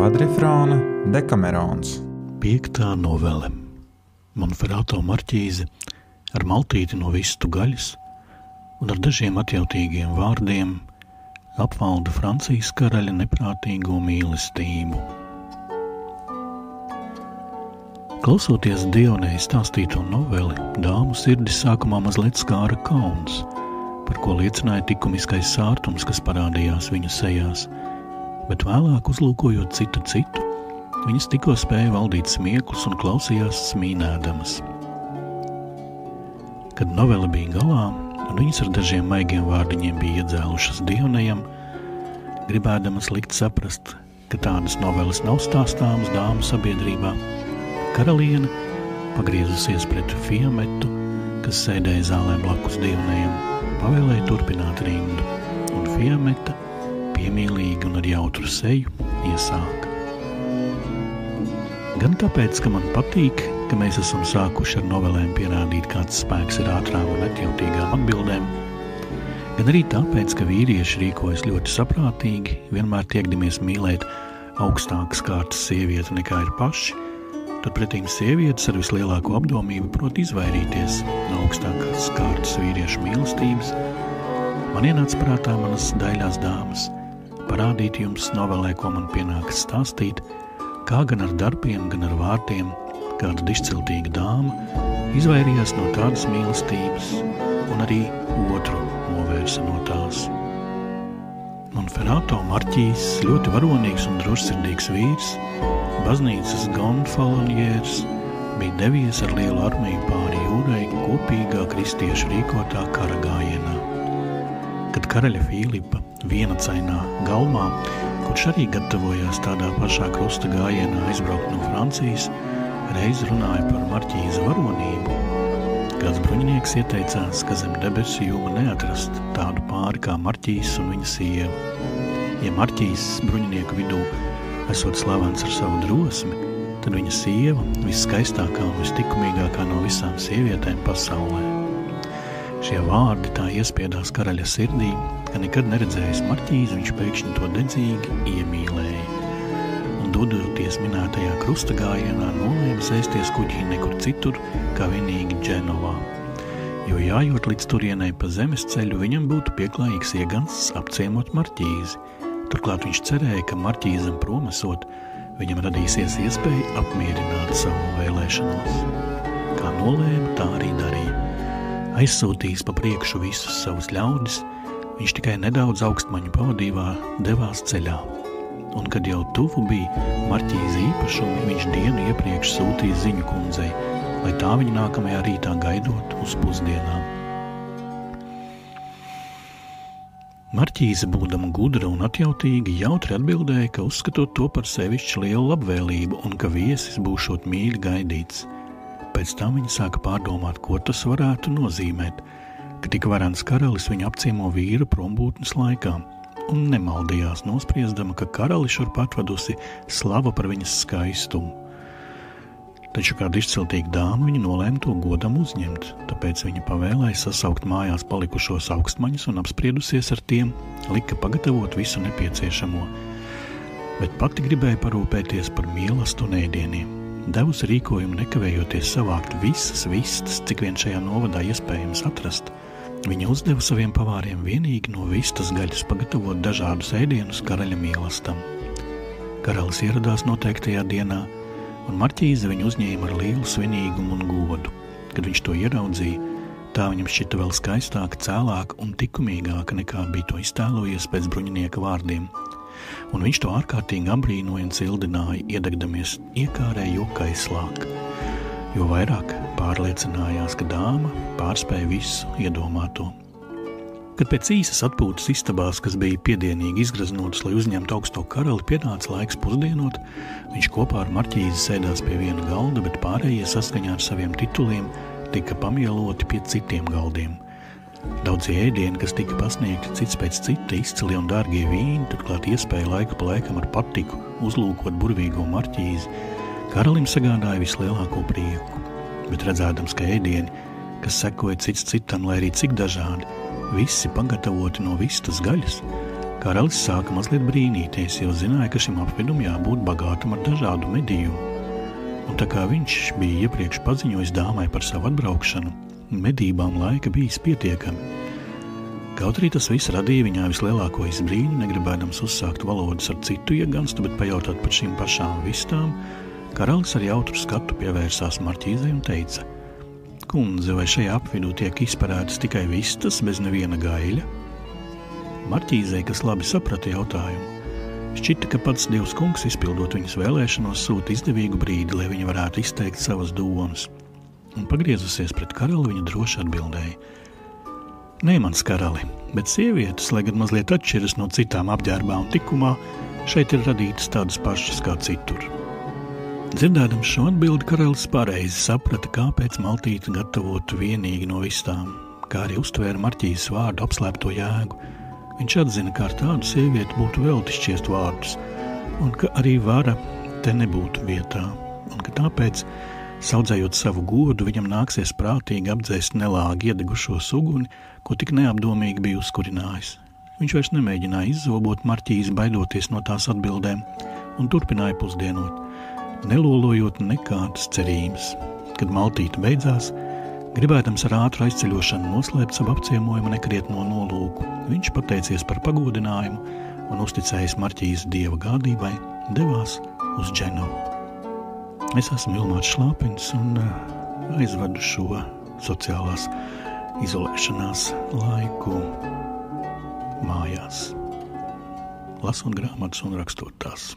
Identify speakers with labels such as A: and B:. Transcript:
A: kvadrifrāna Dekamerons.
B: Piektā novele Monferrato marķīze ar maltīti no vistu gaļas un ar dažiem atjautīgiem vārdiem apvalda Francijas karaļa neprātīgo mīlestību. Klausoties Dionēja stāstīto noveli, dāmu sirdis sākumā mazliet skāra kauns, par ko liecināja likumiskais sārtums, kas parādījās viņu sejās, bet vēlāk uzlūkojot citu citu, viņas tikko spēja valdīt smieklus un klausījās smīnēdamas. Kad novela bija galā, un viņas ar dažiem maigiem vārdiņiem bija iedzēlušas Dionējam, gribēdamas likt saprast, ka tādas noveles nav stāstāmas dāmu sabiedrībā, Karaliene pagriezusies pret Fiemetu, kas sēdēja zālē blakus dievnējam, pavēlēja turpināt rindu, un Fiemeta piemīlīgi un ar jautru seju iesāka. Gan tāpēc, ka man patīk, ka mēs esam sākuši ar novelēm pierādīt, kāds spēks ir ātrām un atjautīgām atbildēm, gan arī tāpēc, ka vīrieši rīkojas ļoti saprātīgi, vienmēr tiekdamies mīlēt augstākas kārtas sievieti nekā ir paši, tad pretīm sievietes ar vislielāko apdomību prot izvairīties no augstākās kārtas vīriešu mīlestības, man ienāca prātā manas daļās dāmas, parādīt jums novelē, ko man pienākas stāstīt, kā gan ar darbiem, gan ar vārtiem, kāda dišciltīga dāma izvairījās no tādas mīlestības un arī otru novērsa no tās. Monferrato marķīs ļoti varonīgs un drošsirdīgs vīrs, baznīcas gonfaloniers bija devies ar lielu armiju pāri jūrai kopīgā kristiešu rīkotā kara gājienā. Kad karaļa Filipa vienacainā galmā, kurš arī gatavojās tādā pašā krusta gājienā aizbraukt no Francijas, reiz runāja par marķīza varonību, kāds bruņinieks ieteicās, ka zem debesu jūma neatrast tādu pāri kā marķīs un viņa sieva. Ja marķīs bruņinieku vidū esot slavens ar savu drosmi, tad viņa sieva viskaistākā un vistikumīgākā no visām sievietēm pasaulē. Šie vārdi tā iespiedās karaļa sirdī, ka nekad neredzējis marķīzi, viņš pēkšņi to dedzīgi iemīlēja. Un dodoties minētajā krusta gājienā, nolēma sēsties kuģī nekur citur, kā vienīgi Dženovā. Jo jājot līdz turienei pa zemes ceļu, viņam būtu pieklājīgs iegansts apciemot marķīzi – Turklāt viņš cerēja, ka marķīzam promesot, viņam radīsies iespēja apmierināt savu vēlēšanos. Kā nolēma, tā arī darīja. Aizsūtījis pa priekšu visus savus ļaudis, viņš tikai nedaudz augstmaņu pavadībā devās ceļā. Un, kad jau tuvu bija marķīza īpašumi, viņš dienu iepriekš sūtīja ziņu kundzei, lai tā viņu nākamajā rītā gaidot uz pusdienām. Marķīze, būdama gudra un atjautīga, jautri atbildēja, ka uzskatot to par sevišķu lielu labvēlību un ka viesis būšot mīļi gaidīts. Pēc tam viņa sāka pārdomāt, ko tas varētu nozīmēt, ka tik varants karalis viņu apciemo vīra prombūtnes laikā, un nemaldījās nospriestama, ka karali šurp atvadusi slava par viņas skaistumu. Taču kāda izciltīga dāma viņa nolēma to godam uzņemt, tāpēc viņa pavēlēja sasaukt mājās palikušos augstmaņus un apspriedusies ar tiem, lika pagatavot visu nepieciešamo, bet pati gribēja parūpēties par mīlestību un ēdieniem. Devusi rīkojumu nekavējoties savākt visas vistas, cik vien šajā novadā iespējams atrast. Viņa uzdeva saviem pavāriem vienīgi no vistas gaļas pagatavot dažādus ēdienus karaļa mīlestam. Karalis ieradās noteiktajā dienā, un marķīze viņu uzņēma ar lielu svinīgumu un godu. Kad viņš to ieraudzīja, tā viņam šķita vēl skaistāka, cēlāka un likumīgāka nekā bija to iztēlojies pēc bruņinieka vārdiem. Un viņš to ārkārtīgi apbrīnoja un cildināja, iedegdamies iekārē jokaislāk, jo vairāk pārliecinājās, ka dāma pārspēja visu iedomāto. Kad pēc īsas atpūtas istabās, kas bija piedienīgi izgraznotas, lai uzņemtu augsto karali, pienāca laiks pusdienot, viņš kopā ar marķīzi sēdās pie viena galda, bet pārējie saskaņā ar saviem tituliem tika pamieloti pie citiem galdiem. Daudz ēdienu, kas tika pasniegti cits pēc cita, izcili un dārgie vīni, turklāt iespēja laiku pa laikam ar patiku uzlūkot burvīgo marķīzi, karalim sagādāja vislielāko prieku. Bet redzēdams, ka ēdieni, kas sekoja cits citam, lai arī cik dažādi, visi pagatavoti no vistas gaļas, Karalis sāka mazliet brīnīties, jo zināja, ka šim apvidum jābūt bagātam ar dažādu medību. Un tā kā viņš bija iepriekš paziņojis dāmai par savu atbraukšanu, medībām laika bijis pietiekami. Kaut arī tas viss radīja viņā vislielāko izbrīnu, negribēdams uzsākt valodas ar citu ieganstu, bet pajautāt par šīm pašām vistām, karalis ar jautru skatu pievērsās Marķīzei un teica: Kundze, vai šajā apvidū tiek izparētas tikai vistas bez neviena gaļa? Marķīzei, kas labi saprata jautājumu, šķita, ka pats Dievs kungs, izpildot viņas vēlēšanos, sūta izdevīgu brīdi, lai viņa varētu izteikt savas domas. Un pagriezusies pret karali, viņa droši atbildēja: Nē, mans karali, bet sievietes, lai gan mazliet atšķiras no citām apģērbām tikumā, šeit ir radītas tādas pašas kā citur. Dzirdēdams šo atbildi, karalis pareizi saprata, kāpēc maltīte gatavotu vienīgi no vistām, kā arī uztvēra marķijas vārdu apslēpto jēgu. Viņš atzina, ka ar tādu sievieti būtu velti šķiest vārdus, un ka arī vara te nebūtu vietā, un ka tāpēc, saudzējot savu godu, viņam nāksies prātīgi apdzēst nelāgi iedegušo suguni, ko tik neapdomīgi bija uzkurinājis. Viņš vairs nemēģināja izzobot marķīzi, baidoties no tās atbildēm, un turpināja pusdienot, nelolojot nekādas cerības. Kad maltīte beidzās, Gribēdams ar ātru aizceļošanu noslēpt savu apciemojumu nekrietno nolūku, viņš pateicies par pagodinājumu un uzticējis Marķijas dieva gādībai, devās uz Dženovu. Es esmu Ilmāts Šlāpins un eh, aizvadu šo sociālās izolēšanās laiku mājās, lasot grāmatas un rakstot tās.